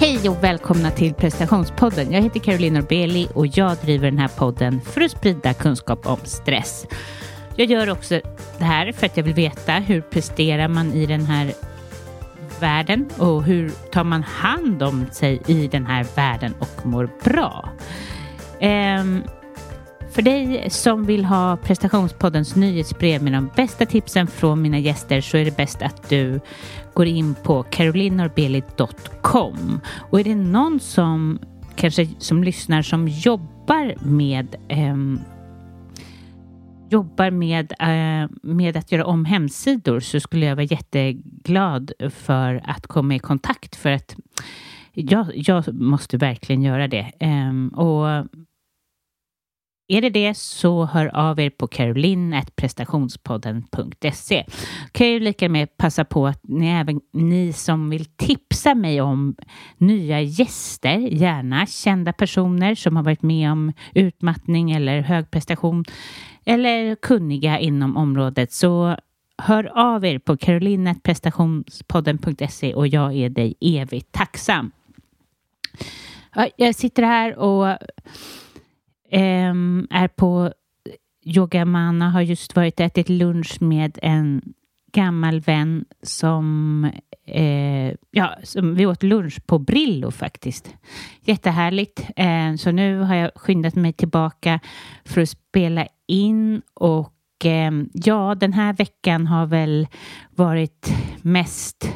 Hej och välkomna till prestationspodden. Jag heter Caroline Norbeli och jag driver den här podden för att sprida kunskap om stress. Jag gör också det här för att jag vill veta hur presterar man i den här världen och hur tar man hand om sig i den här världen och mår bra. Um, för dig som vill ha prestationspoddens nyhetsbrev med de bästa tipsen från mina gäster så är det bäst att du går in på carolinorbeli.com. Och är det någon som kanske som lyssnar som jobbar med eh, jobbar med, eh, med att göra om hemsidor så skulle jag vara jätteglad för att komma i kontakt för att jag, jag måste verkligen göra det. Eh, och är det det så hör av er på caroline.prestationspodden.se. Kan jag ju lika med passa på att ni, även ni som vill tipsa mig om nya gäster, gärna kända personer som har varit med om utmattning eller hög prestation eller kunniga inom området så hör av er på caroline.prestationspodden.se och jag är dig evigt tacksam. Jag sitter här och Ehm, är på Yogamana, har just varit och ätit lunch med en gammal vän som, eh, ja, som vi åt lunch på Brillo faktiskt. Jättehärligt. Eh, så nu har jag skyndat mig tillbaka för att spela in och eh, ja, den här veckan har väl varit mest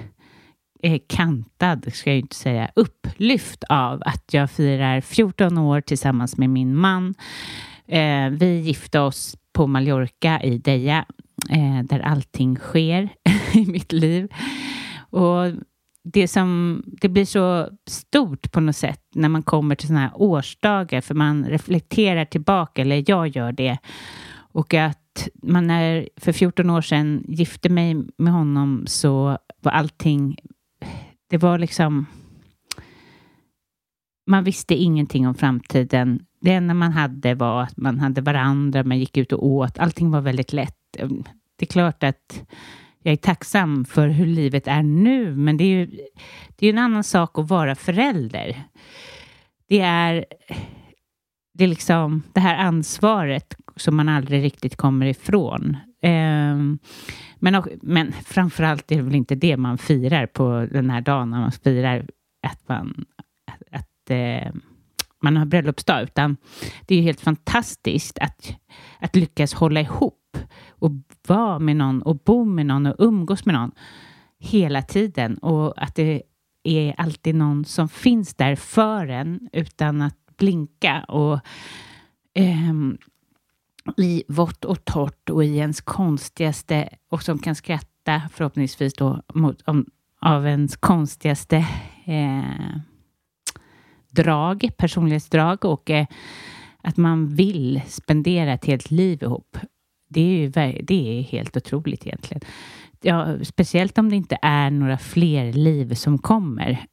är kantad, ska jag inte säga, upplyft av att jag firar 14 år tillsammans med min man. Eh, vi gifte oss på Mallorca i Deja, eh, där allting sker i mitt liv. Och det, som, det blir så stort på något sätt när man kommer till sådana här årsdagar, för man reflekterar tillbaka, eller jag gör det. Och att man är, för 14 år sedan gifte mig med honom så var allting det var liksom... Man visste ingenting om framtiden. Det enda man hade var att man hade varandra, man gick ut och åt. Allting var väldigt lätt. Ehm, det är klart att jag är tacksam för hur livet är nu, men det är ju det är en annan sak att vara förälder. Det är, det är liksom det här ansvaret som man aldrig riktigt kommer ifrån. Ehm, men, men framförallt är det väl inte det man firar på den här dagen när man firar att man, att, att eh, man har bröllopsdag, utan det är helt fantastiskt att, att lyckas hålla ihop och vara med någon och bo med någon och umgås med någon hela tiden och att det är alltid någon som finns där för en utan att blinka och eh, i vått och torrt och i ens konstigaste och som kan skratta förhoppningsvis då mot, om, av ens konstigaste eh, drag, personlighetsdrag och eh, att man vill spendera ett helt liv ihop. Det är, ju, det är helt otroligt egentligen. Ja, speciellt om det inte är några fler liv som kommer.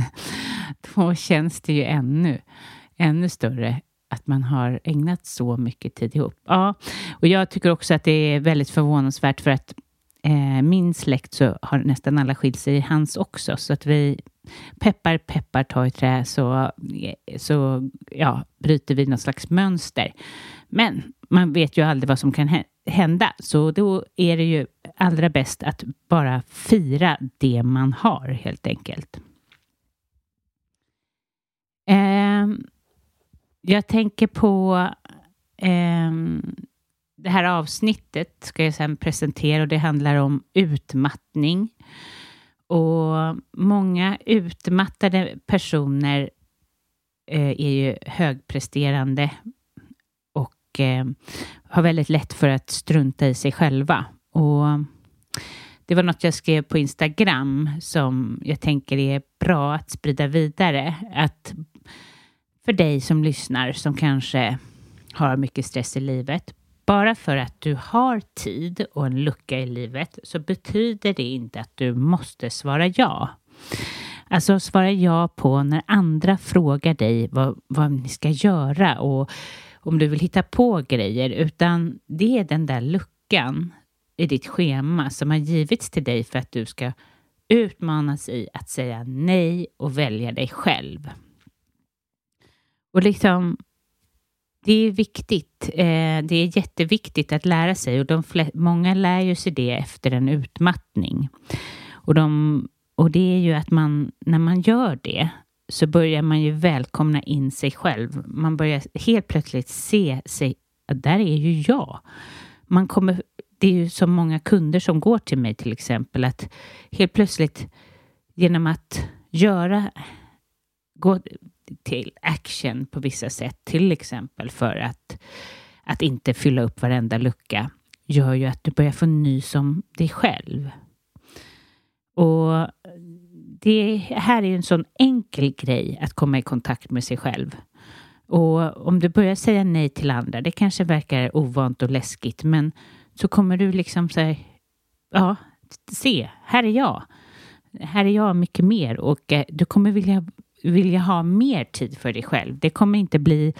Då känns det ju ännu, ännu större att man har ägnat så mycket tid ihop. Ja, och jag tycker också att det är väldigt förvånansvärt för att eh, min släkt så har nästan alla skilt sig, i hans också, så att vi peppar, peppar, tar i trä så, eh, så ja, bryter vi något slags mönster. Men man vet ju aldrig vad som kan hända, så då är det ju allra bäst att bara fira det man har helt enkelt. Eh, jag tänker på eh, det här avsnittet ska jag sen presentera och det handlar om utmattning. Och många utmattade personer eh, är ju högpresterande och eh, har väldigt lätt för att strunta i sig själva. Och det var något jag skrev på Instagram som jag tänker är bra att sprida vidare. Att för dig som lyssnar som kanske har mycket stress i livet. Bara för att du har tid och en lucka i livet så betyder det inte att du måste svara ja. Alltså svara ja på när andra frågar dig vad, vad ni ska göra och om du vill hitta på grejer, utan det är den där luckan i ditt schema som har givits till dig för att du ska utmanas i att säga nej och välja dig själv. Och liksom, det är viktigt. Eh, det är jätteviktigt att lära sig och de många lär ju sig det efter en utmattning. Och, de, och det är ju att man, när man gör det, så börjar man ju välkomna in sig själv. Man börjar helt plötsligt se sig, att där är ju jag. Man kommer, det är ju så många kunder som går till mig till exempel, att helt plötsligt genom att göra, gå till action på vissa sätt, till exempel för att, att inte fylla upp varenda lucka, gör ju att du börjar få nys om dig själv. Och det här är ju en sån enkel grej att komma i kontakt med sig själv. Och om du börjar säga nej till andra, det kanske verkar ovant och läskigt, men så kommer du liksom säga, ja, se, här är jag. Här är jag mycket mer och eh, du kommer vilja, vilja ha mer tid för dig själv. Det kommer inte bli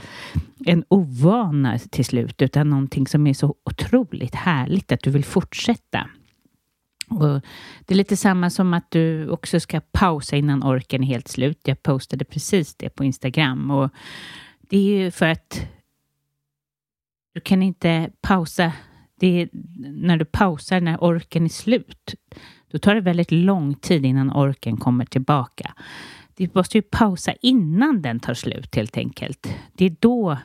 en ovana till slut, utan någonting som är så otroligt härligt att du vill fortsätta. Och det är lite samma som att du också ska pausa innan orken är helt slut. Jag postade precis det på Instagram. Och det är ju för att du kan inte pausa. Det är när du pausar när orken är slut. Då tar det väldigt lång tid innan orken kommer tillbaka. Du måste ju pausa innan den tar slut helt enkelt. Det är då,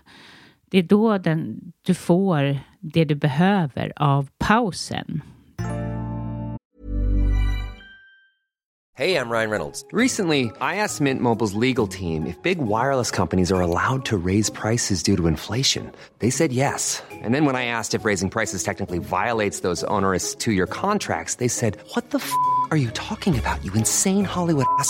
det är då den, du får det du behöver av pausen. Hej, jag Ryan Reynolds. Recently, I asked Mint Mobiles legal team if big wireless companies are allowed to raise prices due to inflation. They said yes. And then when I asked if raising prices technically violates those onerous two-year contracts, they said, what the f*** are you talking about, you insane Hollywood ass?"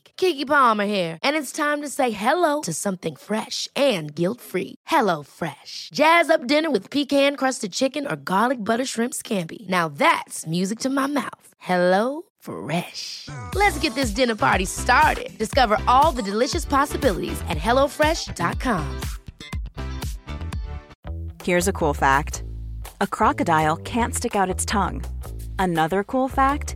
Kiki Palmer here, and it's time to say hello to something fresh and guilt-free. Hello Fresh. Jazz up dinner with pecan-crusted chicken or garlic butter shrimp scampi. Now that's music to my mouth. Hello Fresh. Let's get this dinner party started. Discover all the delicious possibilities at hellofresh.com. Here's a cool fact. A crocodile can't stick out its tongue. Another cool fact,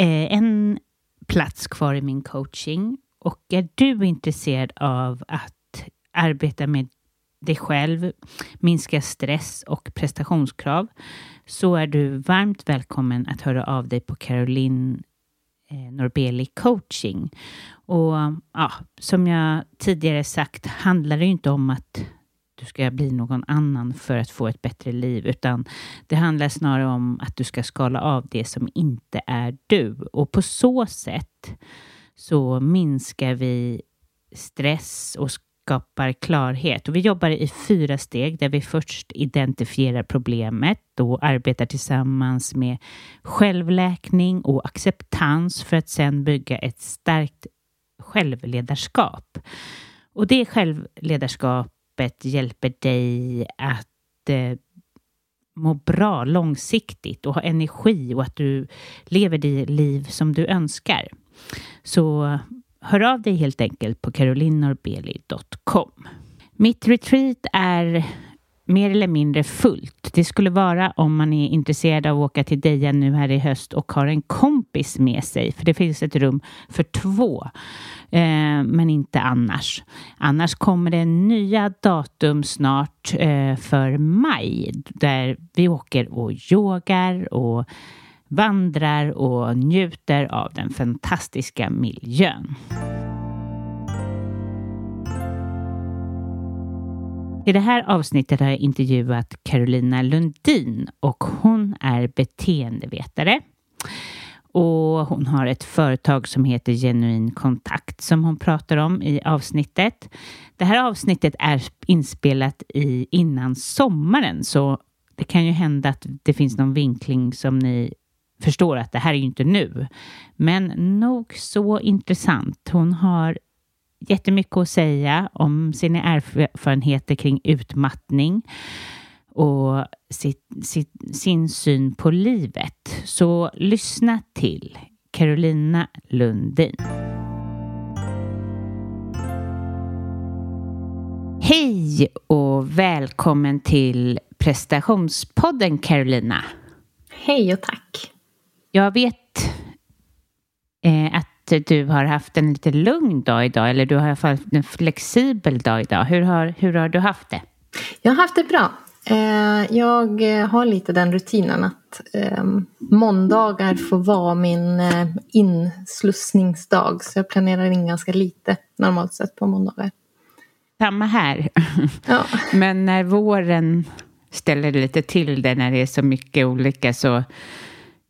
Eh, en plats kvar i min coaching och är du intresserad av att arbeta med dig själv, minska stress och prestationskrav så är du varmt välkommen att höra av dig på Caroline eh, Norbeli coaching. Och ja, som jag tidigare sagt handlar det inte om att du ska bli någon annan för att få ett bättre liv, utan det handlar snarare om att du ska skala av det som inte är du. Och på så sätt så minskar vi stress och skapar klarhet. Och vi jobbar i fyra steg där vi först identifierar problemet och arbetar tillsammans med självläkning och acceptans för att sedan bygga ett starkt självledarskap. Och det självledarskap begreppet hjälper dig att eh, må bra långsiktigt och ha energi och att du lever det liv som du önskar. Så hör av dig helt enkelt på carolinorbeli.com. Mitt retreat är mer eller mindre fullt. Det skulle vara om man är intresserad av att åka till Deja nu här i höst och har en kompis med sig, för det finns ett rum för två, eh, men inte annars. Annars kommer det nya datum snart eh, för maj där vi åker och yogar och vandrar och njuter av den fantastiska miljön. I det här avsnittet har jag intervjuat Carolina Lundin och hon är beteendevetare. Och hon har ett företag som heter Genuin kontakt som hon pratar om i avsnittet. Det här avsnittet är inspelat i innan sommaren så det kan ju hända att det finns någon vinkling som ni förstår att det här är ju inte nu. Men nog så intressant. Hon har jättemycket att säga om sina erfarenheter kring utmattning och sitt, sitt, sin syn på livet. Så lyssna till Carolina Lundin. Hej och välkommen till prestationspodden Carolina. Hej och tack. Jag vet eh, att du har haft en lite lugn dag idag eller du har haft en flexibel dag idag. Hur har, hur har du haft det? Jag har haft det bra. Eh, jag har lite den rutinen att eh, måndagar får vara min eh, inslussningsdag. Så jag planerar in ganska lite normalt sett på måndagar. Samma här. Ja. Men när våren ställer lite till det när det är så mycket olika så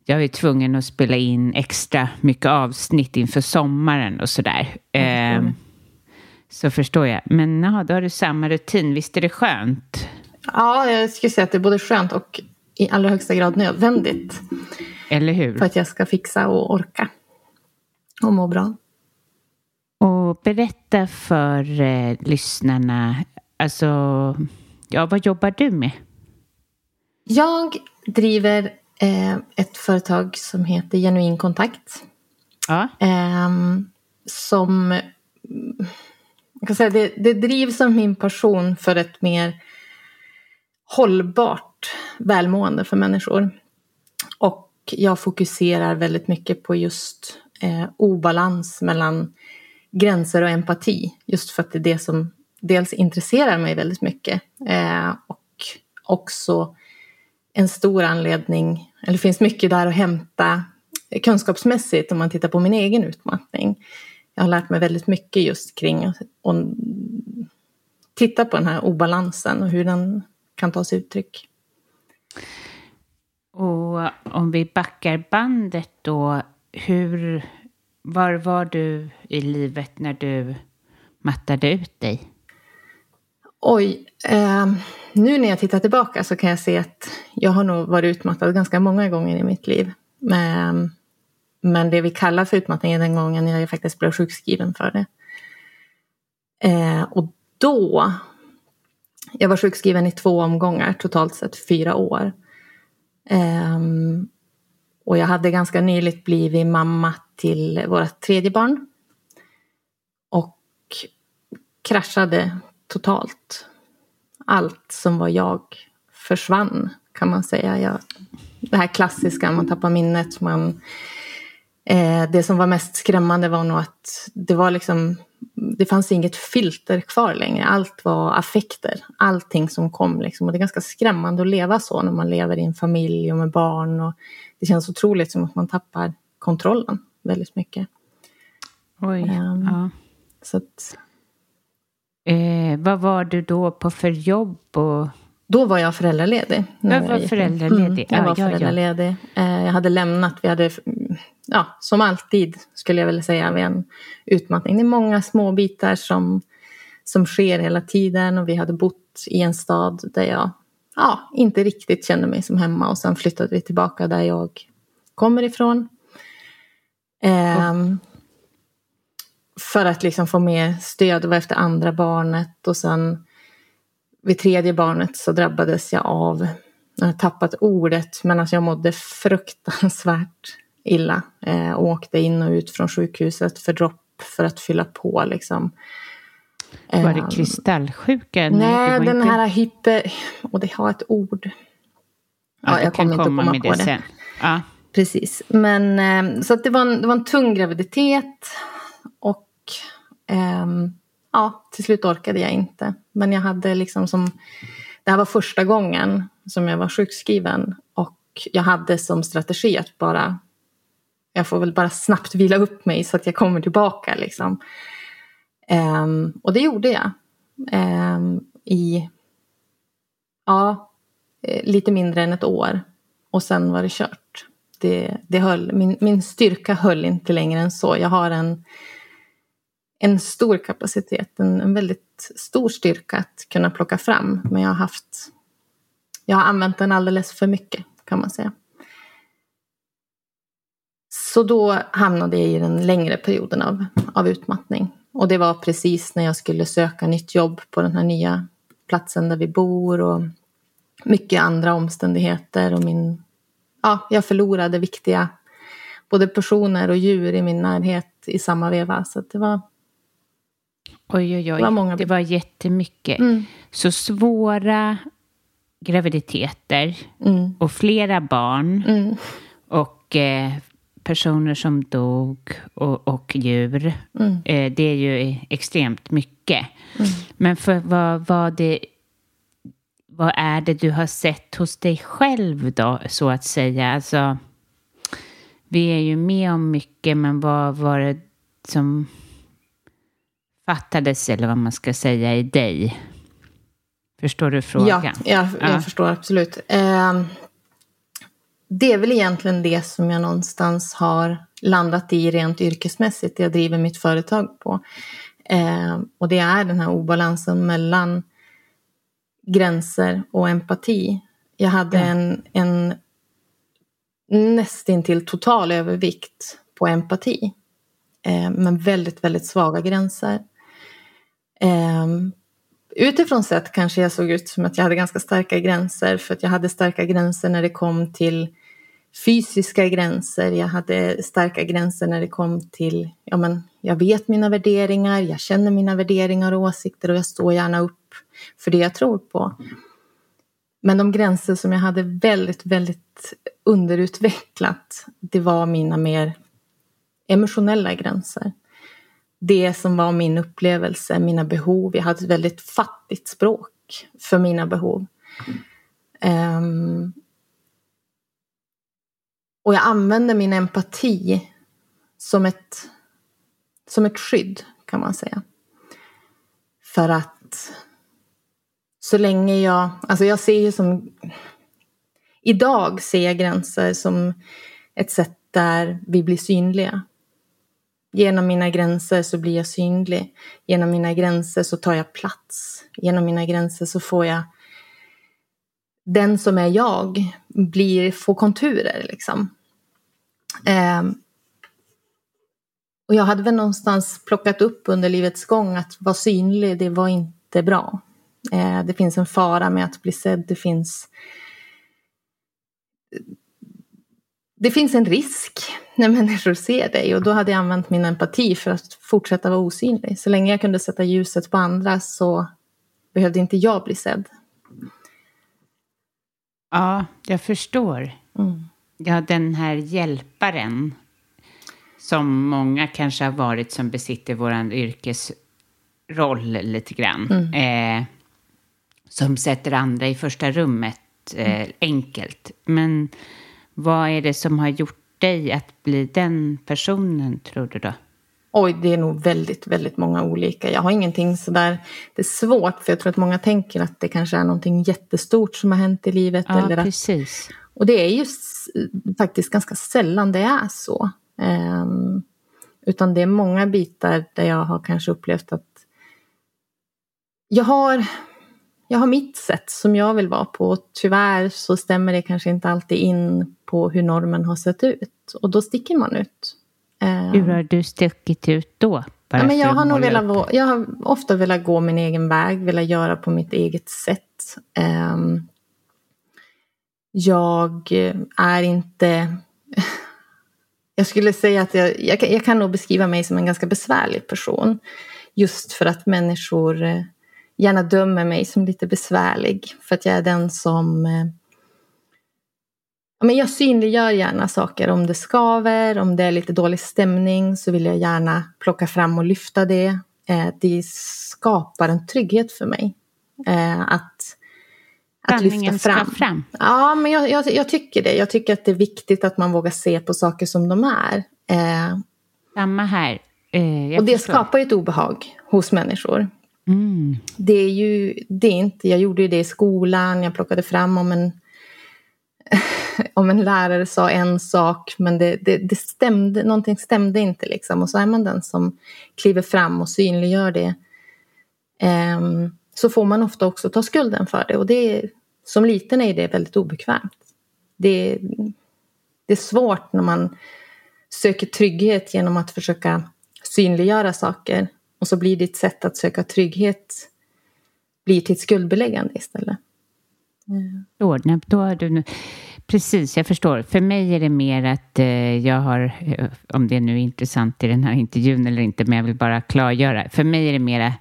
jag är tvungen att spela in extra mycket avsnitt inför sommaren och sådär. Eh, så förstår jag. Men ja, då har du samma rutin. Visst är det skönt? Ja, jag skulle säga att det är både skönt och i allra högsta grad nödvändigt. Eller hur? För att jag ska fixa och orka. Och må bra. Och berätta för eh, lyssnarna, alltså, ja, vad jobbar du med? Jag driver ett företag som heter Genuin kontakt. Ja. Eh, som jag kan säga, det, det drivs som min passion för ett mer hållbart välmående för människor. Och jag fokuserar väldigt mycket på just eh, obalans mellan gränser och empati. Just för att det är det som dels intresserar mig väldigt mycket eh, och också en stor anledning, eller det finns mycket där att hämta kunskapsmässigt om man tittar på min egen utmattning. Jag har lärt mig väldigt mycket just kring att titta på den här obalansen och hur den kan ta sig uttryck. Och om vi backar bandet då, hur, var var du i livet när du mattade ut dig? Oj, eh, nu när jag tittar tillbaka så kan jag se att jag har nog varit utmattad ganska många gånger i mitt liv. Men, men det vi kallar för utmattning är den gången jag faktiskt blev sjukskriven för det. Eh, och då, jag var sjukskriven i två omgångar, totalt sett fyra år. Eh, och jag hade ganska nyligt blivit mamma till vårt tredje barn. Och kraschade totalt. Allt som var jag försvann kan man säga. Jag, det här klassiska, man tappar minnet. Man, eh, det som var mest skrämmande var nog att det var liksom det fanns inget filter kvar längre. Allt var affekter. Allting som kom. Liksom. Och det är ganska skrämmande att leva så när man lever i en familj och med barn. Och det känns otroligt som att man tappar kontrollen väldigt mycket. Oj. Um, ja. Så att, Eh, vad var du då på för jobb? Och... Då var jag föräldraledig. Jag var föräldraledig. Mm, jag var föräldraledig. Eh, jag hade lämnat, vi hade, ja, som alltid skulle jag vilja säga, vid en utmattning. Det är många små bitar som, som sker hela tiden och vi hade bott i en stad där jag ja, inte riktigt kände mig som hemma och sen flyttade vi tillbaka där jag kommer ifrån. Eh, för att liksom få mer stöd. Det var efter andra barnet och sen vid tredje barnet så drabbades jag av, jag har tappat ordet, men alltså jag mådde fruktansvärt illa. Eh, åkte in och ut från sjukhuset för dropp för att fylla på liksom. Var det Ehm, kristallsjuka? Nej, det den inte- här hyper... Och det har ett ord. Ja, Ja, jag kommer inte komma komma med på det det. sen. Ja. Precis. Men eh, så att det var en, det var en tung graviditet. Och ehm, ja, till slut orkade jag inte. Men jag hade liksom som... Det här var första gången som jag var sjukskriven. Och jag hade som strategi att bara... Jag får väl bara snabbt vila upp mig så att jag kommer tillbaka liksom. Ehm, och det gjorde jag. Ehm, I... Ja, eh, lite mindre än ett år. Och sen var det kört. Det, det höll, min, min styrka höll inte längre än så. Jag har en, en stor kapacitet, en, en väldigt stor styrka att kunna plocka fram. Men jag har haft... Jag har använt den alldeles för mycket, kan man säga. Så då hamnade jag i den längre perioden av, av utmattning. Och det var precis när jag skulle söka nytt jobb på den här nya platsen där vi bor. Och mycket andra omständigheter och min... Ja, jag förlorade viktiga både personer och djur i min närhet i samma veva. Så att det var... Oj, oj, oj. Det var många- Det var jättemycket. Mm. Så svåra graviditeter Mm, och flera barn mm, och eh, personer som dog och, och djur. mm. Eh, det är ju extremt mycket. Men för vad, vad, det, vad är det du har sett hos dig själv då, så att säga? Alltså, vi är ju med om mycket, men vad var det som fattades, eller vad man ska säga, i dig? Förstår du frågan? Ja, jag, jag Ja. förstår absolut. Eh, det är väl egentligen det som jag någonstans har landat i rent yrkesmässigt, det jag driver mitt företag på. Eh, och det är den här obalansen mellan gränser och empati. Jag hade Ja. en, en nästintill total övervikt på empati. Eh, men väldigt, väldigt svaga gränser. Eh, utifrån sett kanske jag såg ut som att jag hade ganska starka gränser för att jag hade starka gränser när det kom till fysiska gränser. Jag hade starka gränser när det kom till, ja men jag vet mina värderingar, jag känner mina värderingar och åsikter och jag står gärna upp för det jag tror på. Men de gränser som jag hade väldigt, väldigt underutvecklat, det var mina mer emotionella gränser. Det som var min upplevelse, mina behov. Jag hade ett väldigt fattigt språk för mina behov. Um, och jag använde min empati som ett, som ett skydd, kan man säga. För att så länge jag... Alltså jag ser ju som... Idag ser jag gränser som ett sätt där vi blir synliga. Genom mina gränser så blir jag synlig. Genom mina gränser så tar jag plats. Genom mina gränser så får jag... Den som är jag blir, får konturer liksom. Ehm, och jag hade väl någonstans plockat upp under livets gång att vara synlig, det var inte bra. Eh, det finns en fara med att bli sedd, det finns... Det finns en risk när människor ser dig och då hade jag använt min empati för att fortsätta vara osynlig. Så länge jag kunde sätta ljuset på andra så behövde inte jag bli sedd. Ja, jag förstår. Mm. Ja, den här hjälparen som många kanske har varit som besitter vår yrkesroll lite grann. Eh, som sätter andra i första rummet eh, enkelt. Men vad är det som har gjort dig att bli den personen, tror du då? Oj, det är nog väldigt, väldigt många olika. Jag har ingenting sådär... Det är svårt, för jag tror att många tänker att det kanske är någonting jättestort som har hänt i livet. Ja, eller att, precis. och det är ju faktiskt ganska sällan det är så. Ehm, utan det är många bitar där jag har kanske upplevt att jag har, jag har mitt sätt som jag vill vara på. Tyvärr så stämmer det kanske inte alltid in på hur normen har sett ut. Och då sticker man ut. Ehm, Hur har du stuckit ut då? Ja, men jag, har nog velat, jag har ofta velat gå min egen väg, velat göra på mitt eget sätt. Ehm, jag är inte... jag skulle säga att jag, jag, jag, kan nog beskriva mig som en ganska besvärlig person. Just för att människor eh, gärna dömer mig som lite besvärlig. För att jag är den som... Eh, men jag synliggör gärna saker. Om det skaver, om det är lite dålig stämning så vill jag gärna plocka fram och lyfta det. Eh, det skapar en trygghet för mig. Att att lyfta fram. ska fram. Ja, men jag, jag, jag, tycker det. Jag tycker att det är viktigt att man vågar se på saker som de är. Eh, Samma här. Eh, och det förstår. skapar ett obehag hos människor. Mm. Det är ju det är inte, jag gjorde ju det i skolan, jag plockade fram om en, om en lärare sa en sak men det, det, det stämde, någonting stämde inte liksom. Och så är man den som kliver fram och synliggör det. Um, så får man ofta också ta skulden för det. Och det som liten är det väldigt obekvämt. Det, det är svårt när man söker trygghet genom att försöka synliggöra saker. Och så blir ditt sätt att söka trygghet blir till ett skuldbeläggande istället. Mm. Då har du Precis, jag förstår. För mig är det mer att eh, jag har, eh, om det nu är intressant i den här intervjun eller inte, men jag vill bara klargöra. För mig är det mera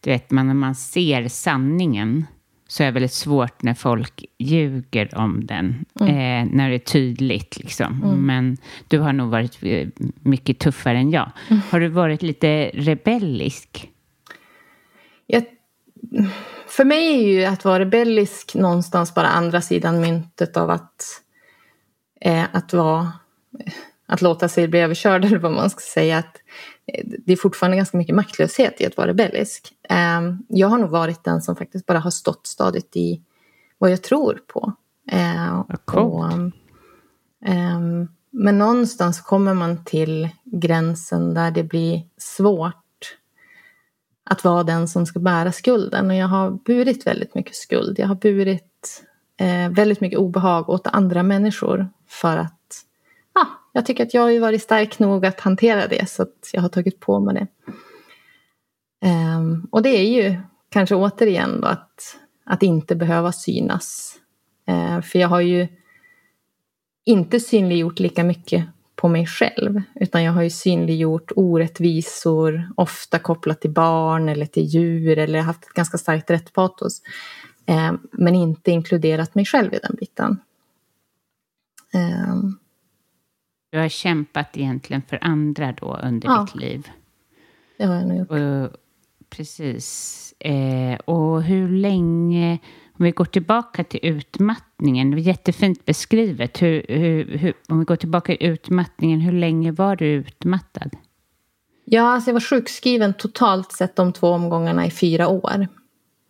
du vet, man, när man ser sanningen så är det väldigt svårt när folk ljuger om den, mm. eh, när det är tydligt. Liksom. Mm. Men du har nog varit eh, mycket tuffare än jag. Mm. Har du varit lite rebellisk? Jag, för mig är ju att vara rebellisk någonstans bara andra sidan myntet av att, eh, att, vara, att låta sig bli överkörd, eller vad man ska säga. Att det är fortfarande ganska mycket maktlöshet i att vara rebellisk. Ehm, jag har nog varit den som faktiskt bara har stått stadigt i vad jag tror på. Ehm, och, ehm, men någonstans kommer man till gränsen där det blir svårt att vara den som ska bära skulden. Och jag har burit väldigt mycket skuld. Jag har burit eh, väldigt mycket obehag åt andra människor för att jag tycker att jag har varit stark nog att hantera det så att jag har tagit på mig det. Um, och det är ju kanske återigen då att, att inte behöva synas. Uh, för jag har ju inte synliggjort lika mycket på mig själv. Utan jag har ju synliggjort orättvisor, ofta kopplat till barn eller till djur eller haft ett ganska starkt rättpatos. Eh, men inte inkluderat mig själv i den biten. Um, du har kämpat egentligen för andra då under ja. ditt liv? det har jag nog gjort. Och, precis. Eh, och hur länge, om vi går tillbaka till utmattningen, det var jättefint beskrivet. Hur, hur, hur, om vi går tillbaka till utmattningen, hur länge var du utmattad? Ja, alltså jag var sjukskriven totalt sett de två omgångarna i fyra år.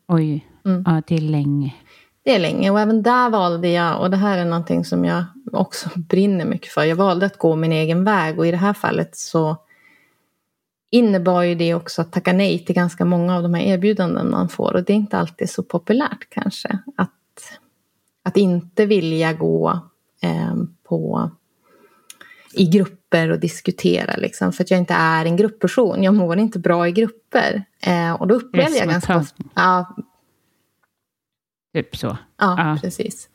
Oj, mm. ja det är länge det är länge och även där valde jag, och det här är någonting som jag också brinner mycket för, jag valde att gå min egen väg och i det här fallet så innebar ju det också att tacka nej till ganska många av de här erbjudanden man får och det är inte alltid så populärt kanske att, att inte vilja gå eh, på i grupper och diskutera liksom, för att jag inte är en gruppperson. Jag mår inte bra i grupper. Eh, och då upplevde jag ganska ofta, ja, Typ så. Ja, ja. precis.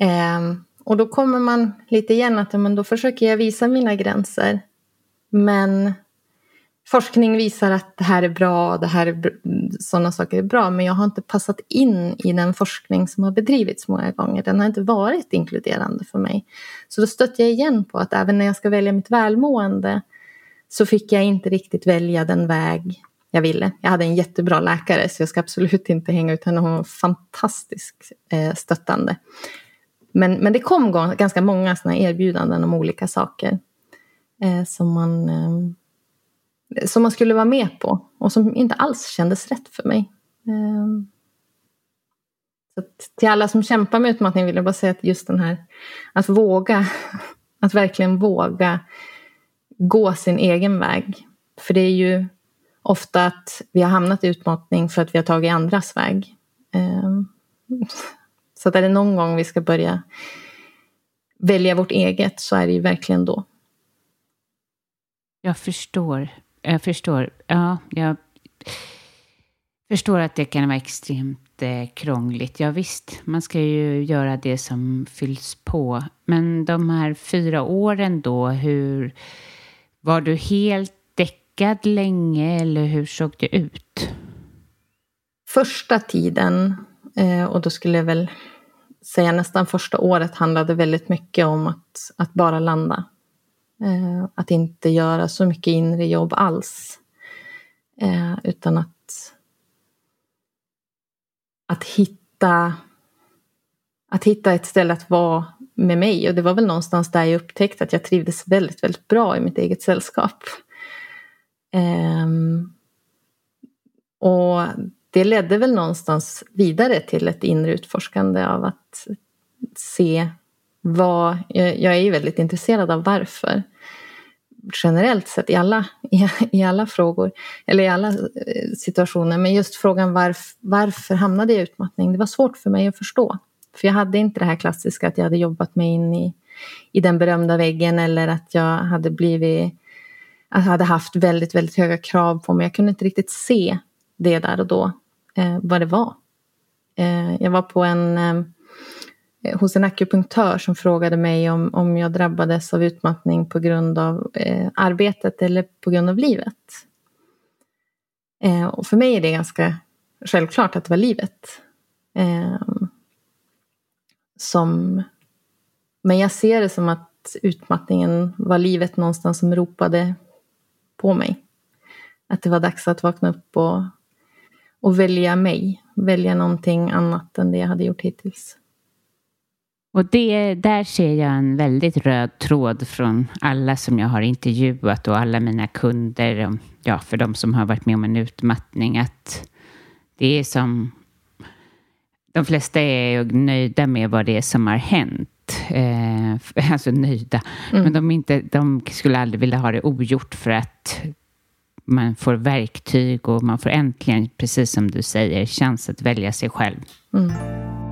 Um, och då kommer man lite igen att men då försöker jag visa mina gränser. Men forskning visar att det här är bra, det här är sådana saker är bra. Men jag har inte passat in i den forskning som har bedrivits många gånger. Den har inte varit inkluderande för mig. Så då stötte jag igen på att även när jag ska välja mitt välmående så fick jag inte riktigt välja den väg jag ville. Jag hade en jättebra läkare så jag ska absolut inte hänga ut henne. Hon var fantastiskt eh, stöttande. Men, men det kom ganska många såna erbjudanden om olika saker eh, som, man, eh, som man skulle vara med på och som inte alls kändes rätt för mig. Ehm, så till alla som kämpar med utmattning vill jag bara säga att just den här att våga, att verkligen våga gå sin egen väg. För det är ju ofta att vi har hamnat i utmattning för att vi har tagit andras väg. Ehm, så att är det någon gång vi ska börja välja vårt eget så är det ju verkligen då. Jag förstår. Jag förstår. Ja, jag förstår att det kan vara extremt eh, krångligt. Ja visst, man ska ju göra det som fylls på. Men de här fyra åren då, hur var du helt däckad länge eller hur såg det ut? Första tiden, eh, och då skulle jag väl säga nästan första året handlade väldigt mycket om att, att bara landa. Eh, att inte göra så mycket inre jobb alls. Eh, utan att, att hitta att hitta ett ställe att vara med mig. Och det var väl någonstans där jag upptäckte att jag trivdes väldigt, väldigt bra i mitt eget sällskap. Ehm, och det ledde väl någonstans vidare till ett inre utforskande av att se vad... Jag, jag är ju väldigt intresserad av varför. Generellt sett i alla, i, i, alla frågor, eller i alla eh, situationer. Men just frågan varf, varför hamnade jag i utmattning, det var svårt för mig att förstå. För jag hade inte det här klassiska att jag hade jobbat mig in i, i den berömda väggen eller att jag hade blivit att jag hade haft väldigt, väldigt höga krav på mig. Jag kunde inte riktigt se det där och då, eh, vad det var. Eh, jag var på en, eh, Eh, hos en akupunktör som frågade mig om, om jag drabbades av utmattning på grund av eh, arbetet eller på grund av livet. Eh, och för mig är det ganska självklart att det var livet. Eh, som, men jag ser det som att utmattningen var livet någonstans som ropade på mig. Att det var dags att vakna upp och, och välja mig. Välja någonting annat än det jag hade gjort hittills. Och det, där ser jag en väldigt röd tråd från alla som jag har intervjuat och alla mina kunder, ja, för de som har varit med om en utmattning, att det är som de flesta är nöjda med vad det är som har hänt. Eh, alltså nöjda. Mm. Men de, inte, de skulle aldrig vilja ha det ogjort för att man får verktyg och man får äntligen, precis som du säger, chans att välja sig själv. Mm.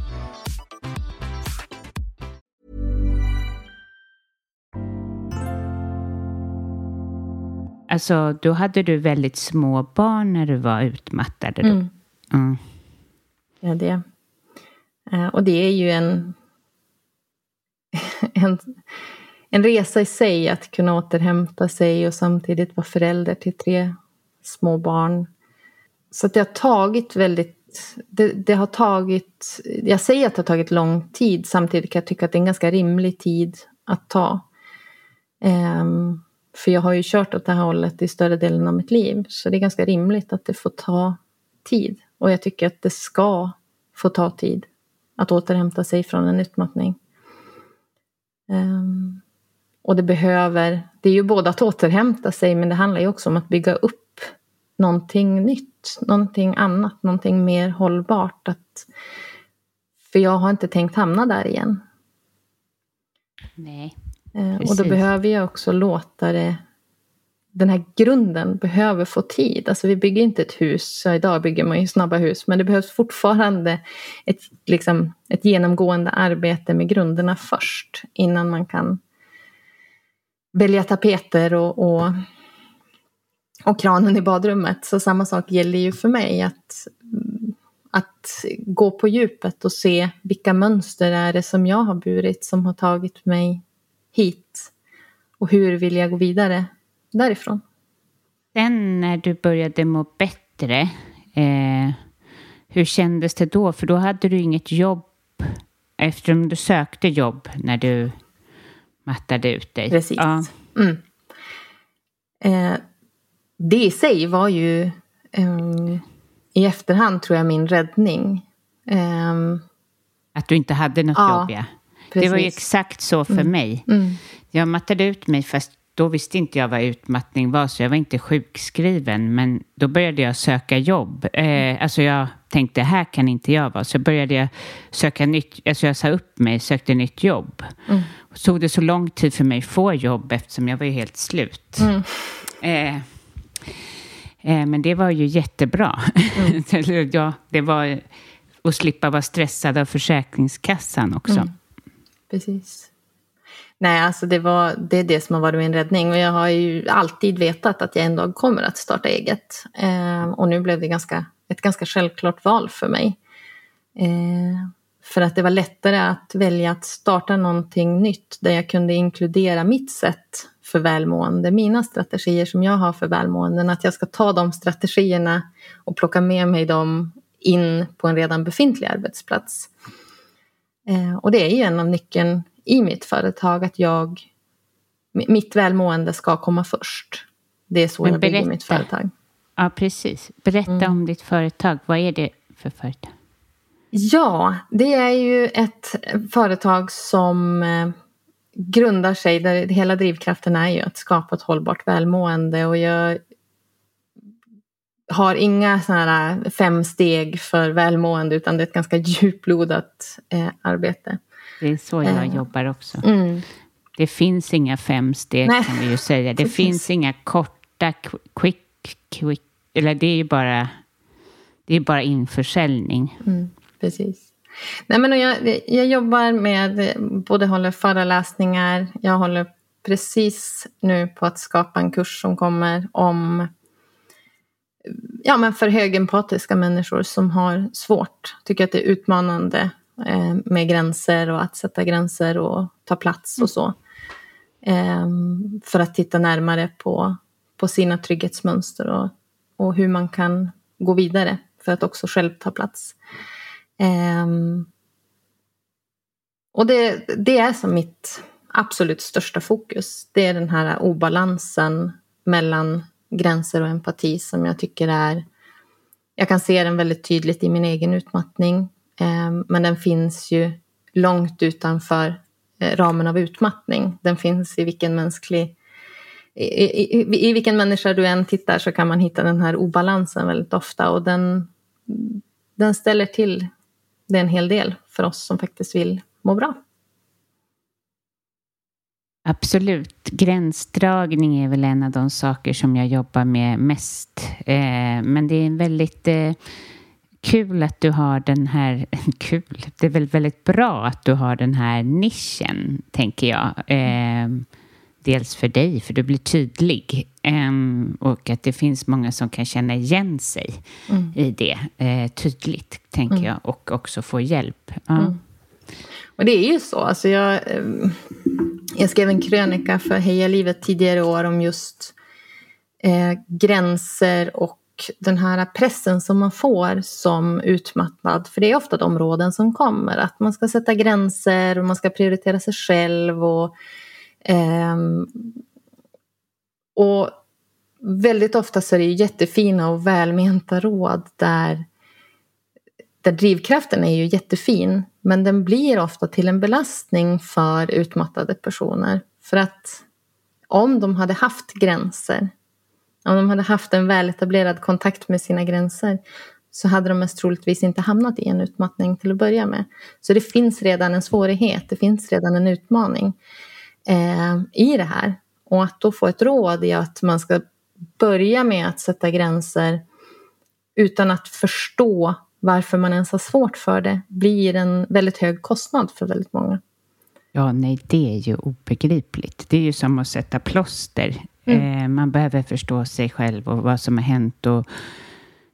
Alltså, då hade du väldigt små barn när du var utmattad. Mm. Mm. Ja, det. Uh, och det är ju en, en, en resa i sig att kunna återhämta sig och samtidigt vara förälder till tre små barn. Så det har tagit väldigt det, det, har tagit, jag säger att det har tagit lång tid, samtidigt kan jag tycka att det är en ganska rimlig tid att ta. Um, för jag har ju kört åt det här hållet i större delen av mitt liv. Så det är ganska rimligt att det får ta tid. Och jag tycker att det ska få ta tid att återhämta sig från en utmattning. Um, och det behöver, det är ju både att återhämta sig men det handlar ju också om att bygga upp någonting nytt, någonting annat, någonting mer hållbart. Att, för jag har inte tänkt hamna där igen. Nej. Precis. Eh, och då behöver jag också låta det den här grunden behöver få tid. Alltså vi bygger inte ett hus, så idag bygger man ju snabba hus, men det behövs fortfarande ett, liksom, ett genomgående arbete med grunderna först innan man kan välja tapeter och, och, och kranen i badrummet. Så samma sak gäller ju för mig, att, att gå på djupet och se vilka mönster är det som jag har burit som har tagit mig hit och hur vill jag gå vidare därifrån. Sen när du började må bättre, eh, hur kändes det då? För då hade du inget jobb eftersom du sökte jobb när du mattade ut dig. Precis. Ja. Mm. Eh, det i sig var ju eh, i efterhand tror jag min räddning. Eh, att du inte hade något ja, jobb, ja. Precis. Det var ju exakt så för mm. mig. Mm. Jag mattade ut mig fast då visste inte jag vad utmattning var, så jag var inte sjukskriven. Men då började jag söka jobb. Eh, alltså jag tänkte, här kan inte jag vara. Så började jag söka nytt, alltså jag sa upp mig, sökte nytt jobb. Mm. Så det så lång tid för mig att få jobb eftersom jag var ju helt slut. Mm. Eh, eh, men det var ju jättebra. Mm. ja, det var att slippa vara stressad av Försäkringskassan också. Mm. Precis. Nej, alltså det, var, det är det som har varit min räddning. Och jag har ju alltid vetat att jag en dag kommer att starta eget. Eh, och nu blev det ganska, ett ganska självklart val för mig. Eh, för att det var lättare att välja att starta någonting nytt där jag kunde inkludera mitt sätt för välmående, mina strategier som jag har för välmående, än att jag ska ta de strategierna och plocka med mig dem in på en redan befintlig arbetsplats. Eh, och det är ju en av nyckeln i mitt företag att jag, mitt välmående ska komma först. Det är så Men jag bygger mitt företag. Ja, precis. Berätta mm. om ditt företag. Vad är det för företag? Ja, det är ju ett företag som eh, grundar sig, där hela drivkraften är ju att skapa ett hållbart välmående och jag har inga sådana här fem steg för välmående utan det är ett ganska djuplodat eh, arbete. Det är så jag uh, jobbar också. Mm. Det finns inga fem steg Nej. kan vi ju säga. Det finns inga korta quick, quick, eller det är ju bara, det är bara införsäljning. Mm, precis. Nej, men jag, jag jobbar med, både håller föreläsningar, jag håller precis nu på att skapa en kurs som kommer om ja, men för högempatiska människor som har svårt, tycker att det är utmanande eh, med gränser och att sätta gränser och ta plats och så. Eh, för att titta närmare på, på sina trygghetsmönster och, och hur man kan gå vidare för att också själv ta plats. Eh, och det, det är som mitt absolut största fokus. Det är den här obalansen mellan gränser och empati som jag tycker är... Jag kan se den väldigt tydligt i min egen utmattning. Ehm, men den finns ju långt utanför eh, ramen av utmattning. Den finns i vilken mänsklig... I, i, I vilken människa du än tittar så kan man hitta den här obalansen väldigt ofta och den, den ställer till det en hel del för oss som faktiskt vill må bra. Absolut. Gränsdragning är väl en av de saker som jag jobbar med mest. Eh, men det är väldigt eh, kul att du har den här... Kul? Det är väl väldigt bra att du har den här nischen, tänker jag. Eh, dels för dig, för du blir tydlig. och att det finns många som kan känna igen sig mm. i det tydligt, tänker mm. jag. Och också få hjälp. Ja. Mm. Och det är ju så. Alltså jag, jag skrev en krönika för Heja livet tidigare år om just eh, gränser och den här pressen som man får som utmattad. För det är ofta de råden som kommer. Att man ska sätta gränser och man ska prioritera sig själv. Och, eh, och väldigt ofta så är det jättefina och välmenta råd där där drivkraften är ju jättefin men den blir ofta till en belastning för utmattade personer. För att om de hade haft gränser, om de hade haft en väletablerad kontakt med sina gränser så hade de mest troligtvis inte hamnat i en utmattning till att börja med. Så det finns redan en svårighet, det finns redan en utmaning eh, i det här. Och att då få ett råd i att man ska börja med att sätta gränser utan att förstå varför man ens har svårt för det blir en väldigt hög kostnad för väldigt många. Ja, nej, det är ju obegripligt. Det är ju som att sätta plåster. Mm. Eh, man behöver förstå sig själv och vad som har hänt. Och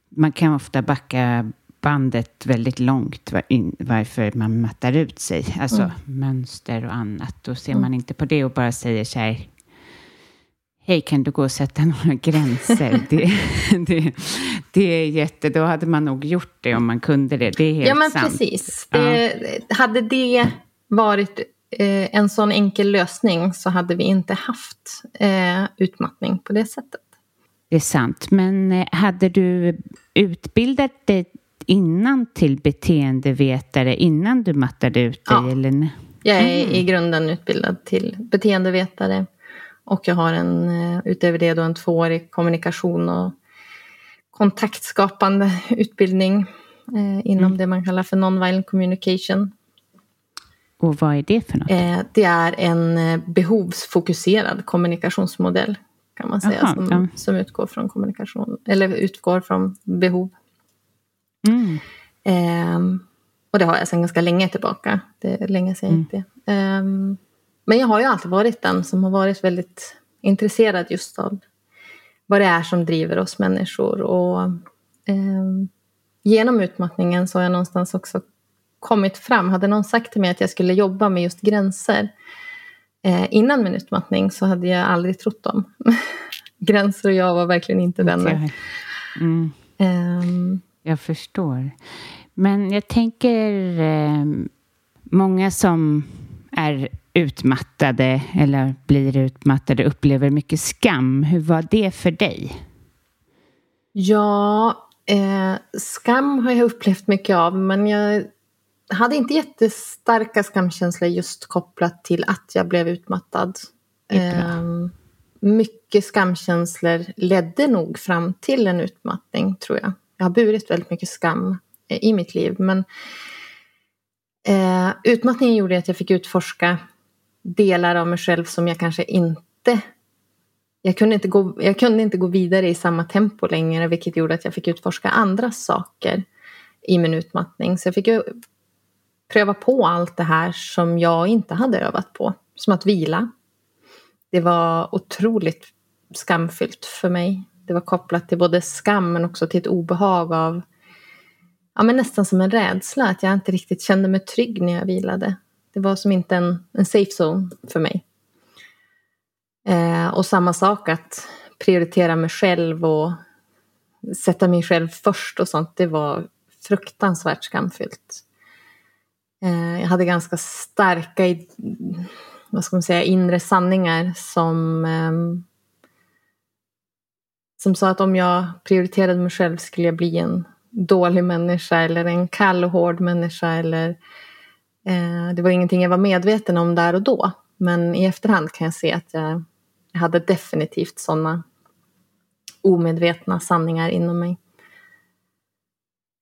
man kan ofta backa bandet väldigt långt var, in, varför man mattar ut sig. Alltså mm. mönster och annat. Då ser mm. man inte på det och bara säger så här. Hej, kan du gå och sätta några gränser? det, det, det är jätte... Då hade man nog gjort det om man kunde det. Det är helt Ja, men sant. precis. Det, ja. Hade det varit eh, en sån enkel lösning så hade vi inte haft eh, utmattning på det sättet. Det är sant. Men eh, hade du utbildat dig innan till beteendevetare innan du mattade ut dig? Ja. Eller? Jag är mm. i grunden utbildad till beteendevetare. Och jag har en, eh, utöver det då en tvåårig kommunikation och kontaktskapande utbildning eh, inom mm. det man kallar för non-violent communication. Och vad är det för något? Eh, det är en eh, behovsfokuserad kommunikationsmodell kan man säga, Aha, som, ja. som utgår från kommunikation, eller utgår från behov. Mm. Eh, och det har jag sedan ganska länge tillbaka. Det är länge sedan jag gick mm. det. Men jag har ju alltid varit den som har varit väldigt intresserad just av vad det är som driver oss människor. Och eh, genom utmattningen så har jag någonstans också kommit fram. Hade någon sagt till mig att jag skulle jobba med just gränser eh, innan min utmattning så hade jag aldrig trott dem. gränser och jag var verkligen inte vänner. Mm. Um, jag förstår. Men jag tänker eh, många som är utmattade eller blir utmattade upplever mycket skam. Hur var det för dig? Ja, eh, skam har jag upplevt mycket av men jag hade inte jättestarka skamkänslor just kopplat till att jag blev utmattad. Eh, mycket skamkänslor ledde nog fram till en utmattning tror jag. Jag har burit väldigt mycket skam eh, i mitt liv men eh, utmattningen gjorde att jag fick utforska delar av mig själv som jag kanske inte jag kunde, inte gå, jag kunde inte gå vidare i samma tempo längre vilket gjorde att jag fick utforska andra saker i min utmattning. Så jag fick ju pröva på allt det här som jag inte hade övat på. Som att vila. Det var otroligt skamfyllt för mig. Det var kopplat till både skam men också till ett obehag av ja, men nästan som en rädsla att jag inte riktigt kände mig trygg när jag vilade. Det var som inte en, en safe zone för mig. Eh, och samma sak att prioritera mig själv och sätta mig själv först och sånt. Det var fruktansvärt skamfyllt. Eh, jag hade ganska starka vad ska man säga, inre sanningar som, eh, som sa att om jag prioriterade mig själv skulle jag bli en dålig människa eller en kall och hård människa eller Eh, Eh, det var ingenting jag var medveten om där och då. Men i efterhand kan jag se att jag, jag hade definitivt sådana omedvetna sanningar inom mig.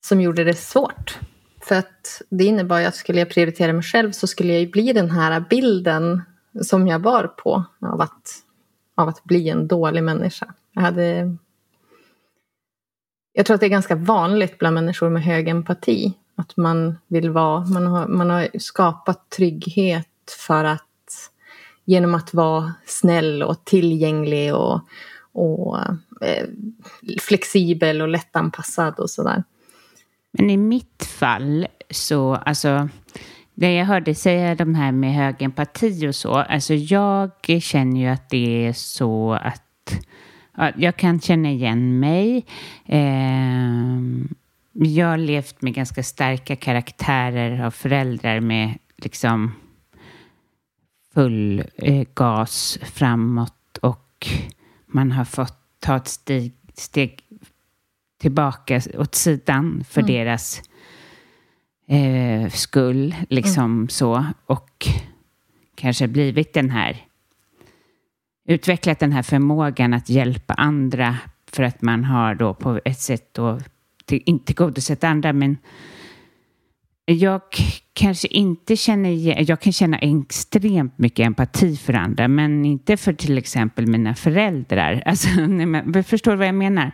Som gjorde det svårt. För att det innebar ju att skulle jag prioritera mig själv så skulle jag ju bli den här bilden som jag var på av att, av att bli en dålig människa. Jag hade jag tror att det är ganska vanligt bland människor med hög empati att man vill vara, man har, man har skapat trygghet för att genom att vara snäll och tillgänglig och, och eh, flexibel och lättanpassad och sådär. Men i mitt fall så, alltså, det jag hörde säga de här med hög empati och så, alltså jag känner ju att det är så att jag kan känna igen mig. Eh, jag har levt med ganska starka karaktärer av föräldrar med liksom full eh, gas framåt och man har fått ta ett steg, steg tillbaka åt sidan för mm. deras eh, skull, liksom mm. så. Och kanske blivit den här, utvecklat den här förmågan att hjälpa andra för att man har då på ett sätt då till, inte tillgodosett andra, men jag kanske inte känner Jag kan känna extremt mycket empati för andra, men inte för till exempel mina föräldrar. Alltså, nej, förstår du vad jag menar?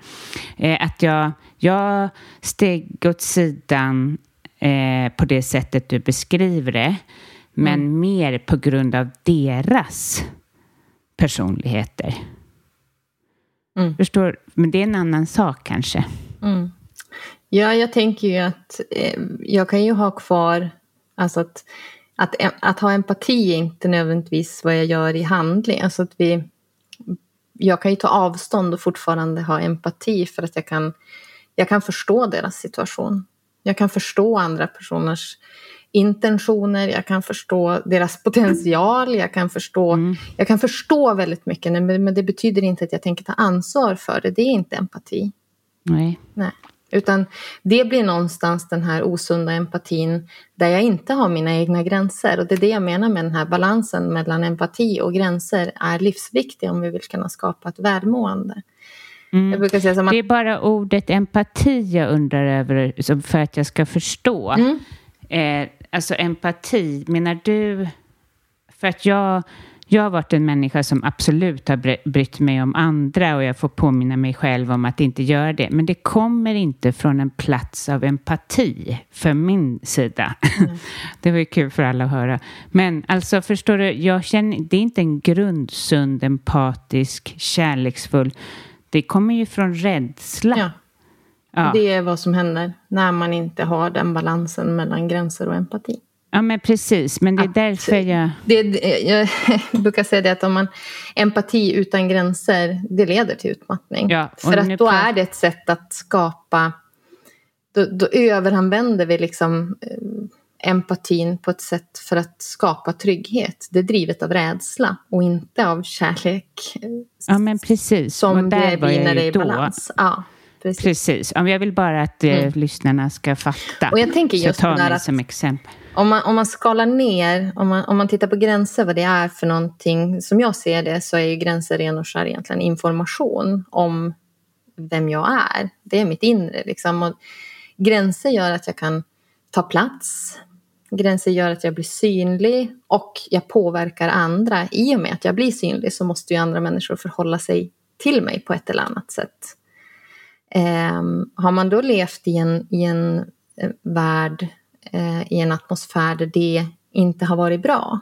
Eh, att jag, jag steg åt sidan eh, på det sättet du beskriver det, men mm. mer på grund av deras personligheter. Mm. Förstår Men det är en annan sak kanske. Mm. Ja, jag tänker ju att eh, jag kan ju ha kvar, alltså att, att, att ha empati är inte nödvändigtvis vad jag gör i handling. Alltså att vi, jag kan ju ta avstånd och fortfarande ha empati för att jag kan, jag kan förstå deras situation. Jag kan förstå andra personers intentioner, jag kan förstå deras potential, jag kan förstå, mm. jag kan förstå väldigt mycket men det betyder inte att jag tänker ta ansvar för det. Det är inte empati. Nej. Nej. Utan det blir någonstans den här osunda empatin där jag inte har mina egna gränser. Och det är det jag menar med den här balansen mellan empati och gränser är livsviktig om vi vill kunna skapa ett välmående. Mm. Att... Det är bara ordet empati jag undrar över för att jag ska förstå. Mm. Eh, alltså empati, menar du... För att jag jag har varit en människa som absolut har brytt mig om andra och jag får påminna mig själv om att inte göra det. Men det kommer inte från en plats av empati för min sida. Mm. det var ju kul för alla att höra. Men alltså förstår du, jag känner, det är inte en grundsund, empatisk, kärleksfull. Det kommer ju från rädsla. Ja. ja. Det är vad som händer när man inte har den balansen mellan gränser och empati. Ja, men precis. Men det är att, därför jag... Det, jag brukar säga det att om man empati utan gränser, det leder till utmattning. Ja, För att då är det ett sätt att skapa... Då, då överanvänder vi liksom eh, empatin på ett sätt för att skapa trygghet. Det är drivet av rädsla och inte av kärlek. Ja, men precis. Som och där det blir när det är balans. Ja. Precis. precis. Jag vill bara att eh, mm. lyssnarna ska fatta. Och jag tänker just Så ta mig att, som exempel. Om man, om man skalar ner, om man, om man tittar på gränser, vad det är för någonting. Som jag ser det så är ju gränser ren och skär egentligen information om vem jag är. Det är mitt inre. Liksom. Och gränser gör att jag kan ta plats. Gränser gör att jag blir synlig och jag påverkar andra. I och med att jag blir synlig så måste ju andra människor förhålla sig till mig på ett eller annat sätt. Eh, har man då levt i en, i en eh, värld eh, i en atmosfär där det inte har varit bra,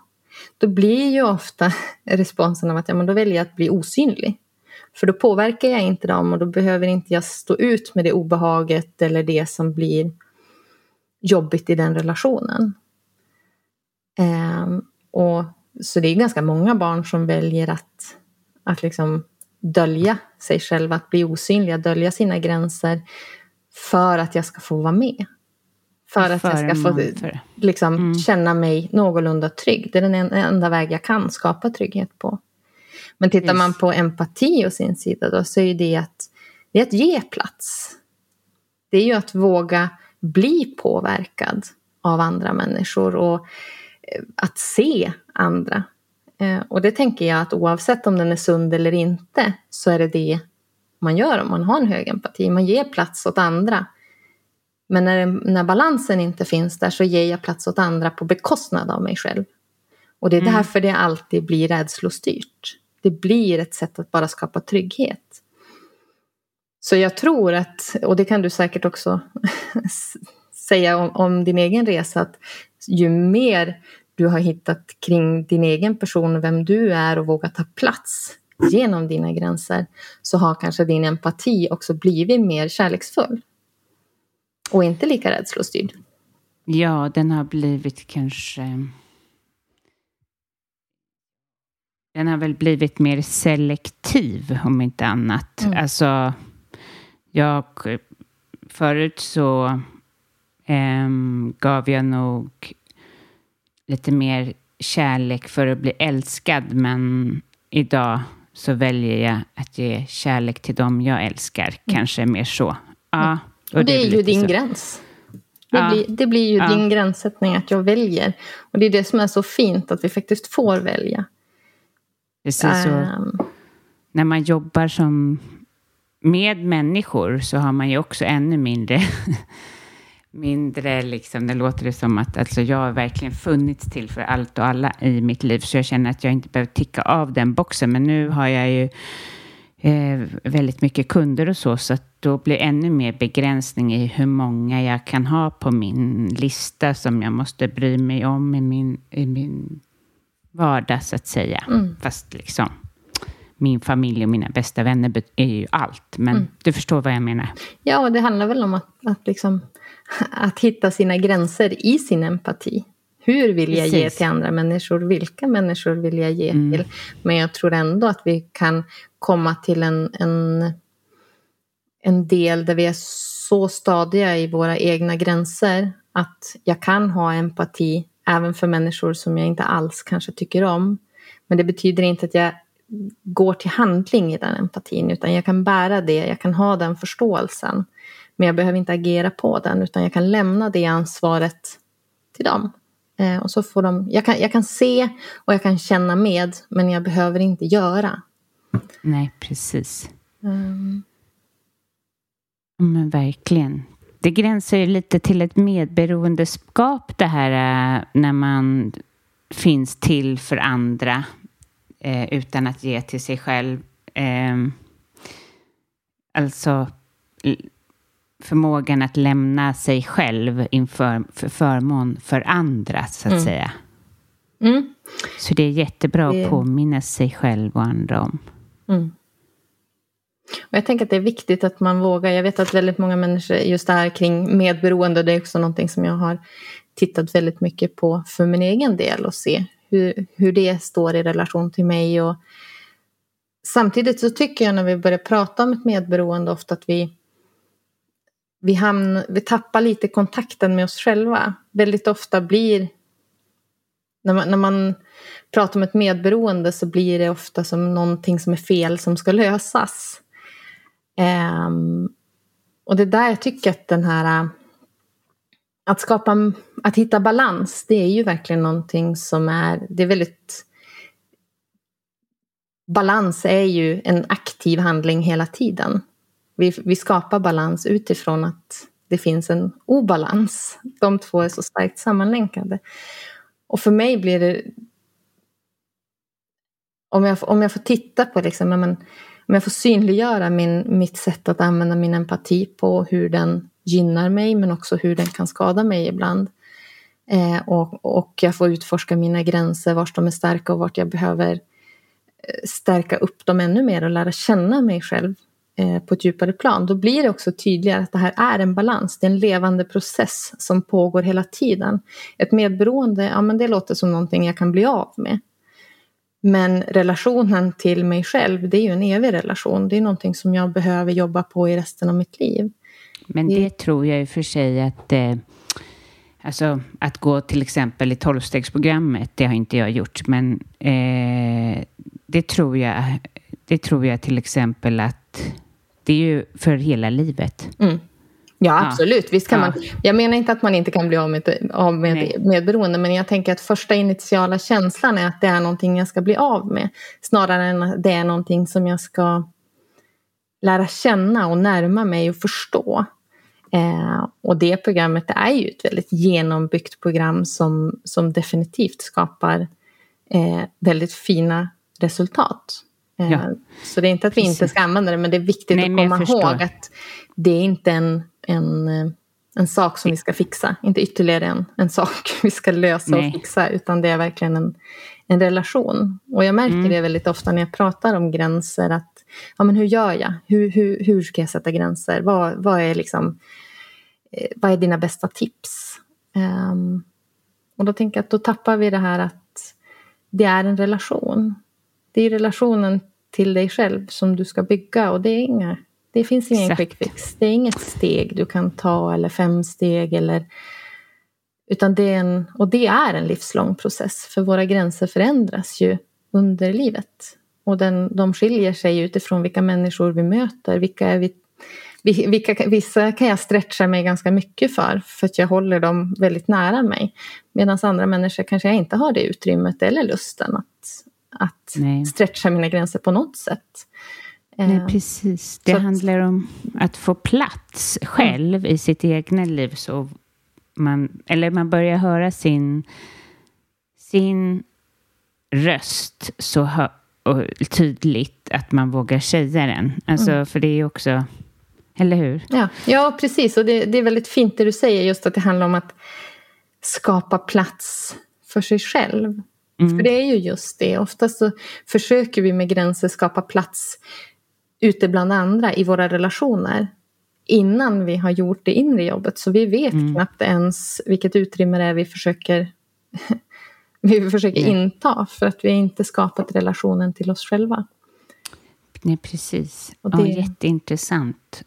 då blir ju ofta responsen av att ja, men då väljer jag att bli osynlig. För då påverkar jag inte dem och då behöver inte jag stå ut med det obehaget eller det som blir jobbigt i den relationen. Eh, och, så det är ganska många barn som väljer att, att liksom dölja sig själva, att bli osynliga, dölja sina gränser för att jag ska få vara med. För att jag ska få liksom, mm. känna mig någorlunda trygg. Det är den enda väg jag kan skapa trygghet på. Men tittar yes. man på empati å sin sida då så är det att, det är att ge plats. Det är ju att våga bli påverkad av andra människor och eh, att se andra. Eh, och det tänker jag att oavsett om den är sund eller inte så är det det man gör om man har en hög empati. Man ger plats åt andra men när, när balansen inte finns där så ger jag plats åt andra på bekostnad av mig själv. Och det är mm. därför det alltid blir rädslostyrt. Det blir ett sätt att bara skapa trygghet. Så jag tror att, och det kan du säkert också säga om, om, din egen resa, att ju mer du har hittat kring din egen person, vem du är och vågat ta plats genom dina gränser, så har kanske din empati också blivit mer kärleksfull. Och inte lika rädslostyrd. Ja, den har blivit kanske... Den har väl blivit mer selektiv, om inte annat. Mm. Alltså, jag... Förut så um, gav jag nog lite mer kärlek för att bli älskad, men idag så väljer jag att ge kärlek till dem jag älskar. Mm. Kanske mer så. Ja. Mm. Och det, är ju din så. gräns. Det, ja. blir, det blir ju ja. din gränssättning att jag väljer. Och det är det som är så fint, att vi faktiskt får välja. Precis. Um, när man jobbar som med människor så har man ju också ännu mindre mindre liksom, det låter det som att alltså, jag har verkligen funnits till för allt och alla i mitt liv, så jag känner att jag inte behöver ticka av den boxen. Men nu har jag ju eh, väldigt mycket kunder och så, så att då blir det ännu mer begränsning i hur många jag kan ha på min lista som jag måste bry mig om i min, i min vardag, så att säga. Mm. Fast liksom min familj och mina bästa vänner är ju allt. Men mm. du förstår vad jag menar. Ja, och det handlar väl om att, att, liksom, att hitta sina gränser i sin empati. Hur vill jag Precis. ge till andra människor? Vilka människor vill jag ge mm. till? Men jag tror ändå att vi kan komma till en, en, en del där vi är så stadiga i våra egna gränser att jag kan ha empati även för människor som jag inte alls kanske tycker om. Men det betyder inte att jag går till handling i den empatin utan jag kan bära det, jag kan ha den förståelsen. Men jag behöver inte agera på den utan jag kan lämna det ansvaret till dem. Eh, och så får de, jag, kan, jag kan se och jag kan känna med men jag behöver inte göra. Nej, precis. Mm. Men verkligen. Det gränsar ju lite till ett medberoendeskap det här eh, när man finns till för andra eh, utan att ge till sig själv. Eh, alltså förmågan att lämna sig själv inför för förmån för andra, så att mm. säga. Mm. Så det är jättebra att påminna sig själv och andra om. Mm. Och jag tänker att det är viktigt att man vågar. Jag vet att väldigt många människor, just det här kring medberoende, det är också någonting som jag har tittat väldigt mycket på för min egen del och se hur, hur det står i relation till mig. Och samtidigt så tycker jag när vi börjar prata om ett medberoende ofta att vi, vi, hamn, vi tappar lite kontakten med oss själva. Väldigt ofta blir, när man, när man pratar om ett medberoende så blir det ofta som någonting som är fel som ska lösas. Um, och det är där jag tycker att den här att skapa, att hitta balans, det är ju verkligen någonting som är, det är väldigt Balans är ju en aktiv handling hela tiden. Vi, vi skapar balans utifrån att det finns en obalans. De två är så starkt sammanlänkade. Och för mig blir det... Om jag, om jag får titta på, liksom, men, om jag får synliggöra min, mitt sätt att använda min empati på hur den gynnar mig men också hur den kan skada mig ibland. Eh, och, och jag får utforska mina gränser, var de är starka och vart jag behöver eh, stärka upp dem ännu mer och lära känna mig själv på ett djupare plan. Då blir det också tydligare att det här är en balans, det är en levande process som pågår hela tiden. Ett medberoende, ja men det låter som någonting jag kan bli av med. Men relationen till mig själv, det är ju en evig relation. Det är någonting som jag behöver jobba på i resten av mitt liv. Men det tror jag i och för sig att eh, Alltså att gå till exempel i tolvstegsprogrammet, det har inte jag gjort, men eh, det, tror jag, det tror jag till exempel att det är ju för hela livet. Mm. Ja, absolut. Ja. Visst kan ja. man. Jag menar inte att man inte kan bli av med, av med medberoende, men jag tänker att första initiala känslan är att det är någonting jag ska bli av med, snarare än att det är någonting som jag ska lära känna och närma mig och förstå. Eh, och det programmet är ju ett väldigt genombyggt program som, som definitivt skapar eh, väldigt fina resultat. Eh, ja. Så det är inte att vi Precis. inte ska använda det, men det är viktigt Nej, att komma ihåg att det är inte en, en, en sak som vi ska fixa, inte ytterligare en, en sak vi ska lösa Nej. och fixa, utan det är verkligen en, en relation. Och jag märker mm. det väldigt ofta när jag pratar om gränser, att ja, men hur gör jag? Hur, hur, hur ska jag sätta gränser? Vad, vad, är, liksom, eh, vad är dina bästa tips? Um, och då tänker jag att då tappar vi det här att det är en relation. Det är relationen till dig själv som du ska bygga och det, är inga, det finns ingen Exakt. quick fix. Det är inget steg du kan ta eller fem steg eller utan det är en, och det är en livslång process för våra gränser förändras ju under livet. Och den, de skiljer sig utifrån vilka människor vi möter. Vilka är vi, vilka, vissa kan jag stretcha mig ganska mycket för, för att jag håller dem väldigt nära mig. Medan andra människor kanske jag inte har det utrymmet eller lusten att, att stretcha mina gränser på något sätt. Nej, eh, precis. Det så handlar om att få plats själv i sitt egna liv så man, eller man börjar höra sin, sin röst så hö, tydligt att man vågar säga den. Alltså, mm. För det är ju också... Eller hur? Ja, ja precis. Och det, det är väldigt fint det du säger, just att det handlar om att skapa plats för sig själv. Mm. För det är ju just det. Oftast så försöker vi med gränser skapa plats ute bland andra i våra relationer innan vi har gjort det inre jobbet. Så vi vet mm. knappt ens vilket utrymme det är vi försöker, vi försöker Nej. inta för att vi inte skapat relationen till oss själva. Nej, precis. Och det... ja, jätteintressant.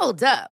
Hold up.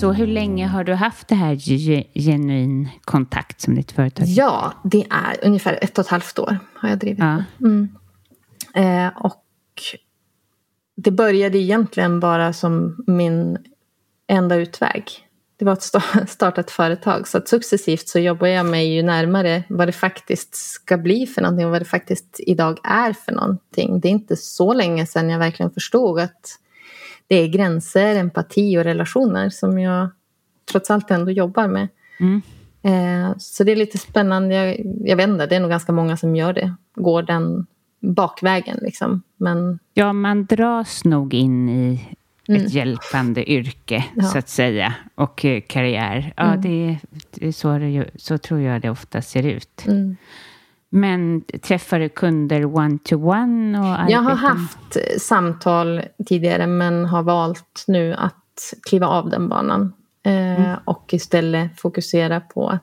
Så hur länge har du haft det här genuin kontakt som ditt företag? Ja, det är ungefär ett och ett halvt år har jag drivit ja. Mm. Eh, och det började egentligen bara som min enda utväg. Det var att starta ett företag. Så att successivt så jobbar jag mig ju närmare vad det faktiskt ska bli för någonting och vad det faktiskt idag är för någonting. Det är inte så länge sedan jag verkligen förstod att det är gränser, empati och relationer som jag trots allt ändå jobbar med. Mm. Eh, så det är lite spännande. Jag, jag vet inte, det är nog ganska många som gör det. Går den bakvägen liksom. Men... Ja, man dras nog in i mm. ett hjälpande yrke ja. så att säga. Och eh, karriär. Ja, mm. det, det, är så, det, så tror jag det ofta ser ut. Mm. Men träffar du kunder one-to-one? -one jag har haft samtal tidigare men har valt nu att kliva av den banan. Eh, mm. Och istället fokusera på att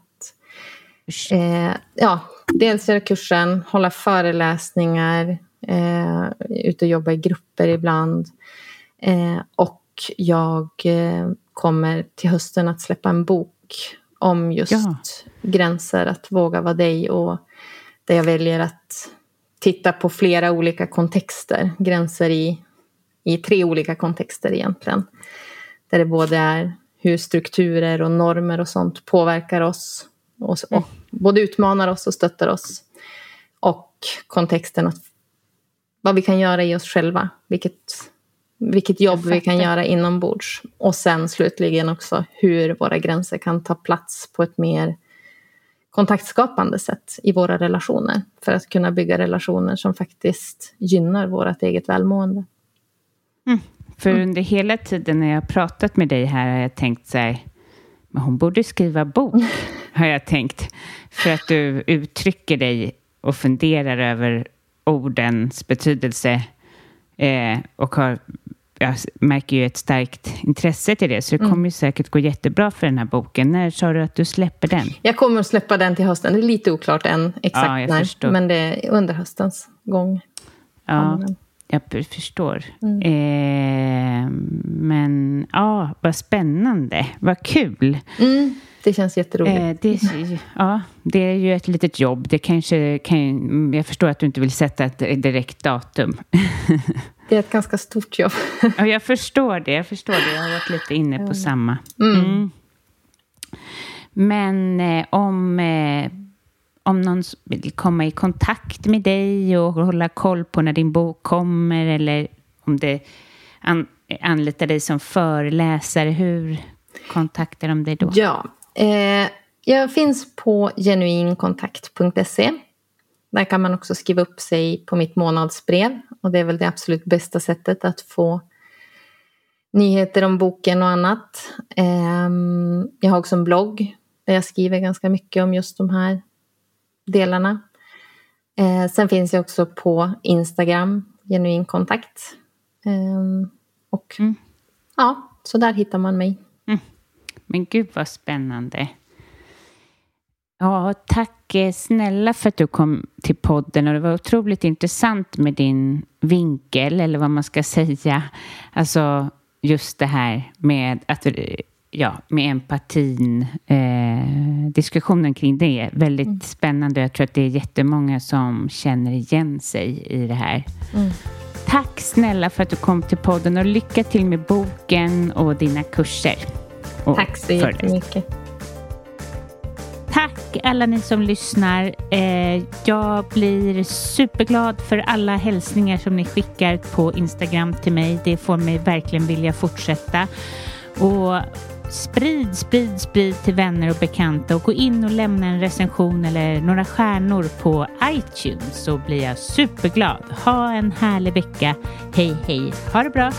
eh, ja, dels göra kursen, hålla föreläsningar, eh, ut och jobba i grupper ibland. Eh, och jag eh, kommer till hösten att släppa en bok om just ja. gränser, att våga vara dig och där jag väljer att titta på flera olika kontexter, gränser i, i tre olika kontexter egentligen. Där det både är hur strukturer och normer och sånt påverkar oss och, och mm. både utmanar oss och stöttar oss. Och kontexten att vad vi kan göra i oss själva, vilket, vilket jobb vi kan göra inombords. Och sen slutligen också hur våra gränser kan ta plats på ett mer kontaktskapande sätt i våra relationer för att kunna bygga relationer som faktiskt gynnar vårt eget välmående. Mm. För mm. under hela tiden när jag har pratat med dig här har jag tänkt så här, men hon borde skriva bok, har jag tänkt. För att du uttrycker dig och funderar över ordens betydelse eh, och har jag märker ju ett starkt intresse till det, så det mm. kommer ju säkert gå jättebra för den här boken. När sa du att du släpper den? Jag kommer att släppa den till hösten. Det är lite oklart än exakt ja, när, förstår. men det är under höstens gång. Ja, jag förstår. Mm. Eh, men ja, vad spännande. Vad kul. Mm. det känns jätteroligt. Eh, det, ja, det är ju ett litet jobb. Det kanske kan, jag förstår att du inte vill sätta ett direkt datum. det är ett ganska stort jobb. ja, jag förstår det. Jag förstår det. Jag har varit lite inne på samma. Mm. Mm. Men eh, om, eh, om någon vill komma i kontakt med dig och hålla koll på när din bok kommer eller om det an, anlitar dig som föreläsare, hur kontaktar de dig då? Ja, eh, jag finns på genuinkontakt.se. Där kan man också skriva upp sig på mitt månadsbrev och det är väl det absolut bästa sättet att få nyheter om boken och annat. Eh, jag har också en blogg där jag skriver ganska mycket om just de här delarna. Eh, sen finns jag också på Instagram, genuin kontakt. Eh, och mm. ja, så där hittar man mig. Mm. Men gud vad spännande. Ja, tack eh, snälla för att du kom till podden och det var otroligt intressant med din vinkel eller vad man ska säga. Alltså just det här med att ja, med empatin. Eh, diskussionen kring det är väldigt mm. spännande. Jag tror att det är jättemånga som känner igen sig i det här. Mm. Tack snälla för att du kom till podden och lycka till med boken och dina kurser. Och Tack så jättemycket. Tack alla ni som lyssnar. Eh, jag blir superglad för alla hälsningar som ni skickar på Instagram till mig. Det får mig verkligen vilja fortsätta. Och sprid, sprid, sprid till vänner och bekanta och gå in och lämna en recension eller några stjärnor på iTunes så blir jag superglad. Ha en härlig vecka. Hej, hej. Ha det bra.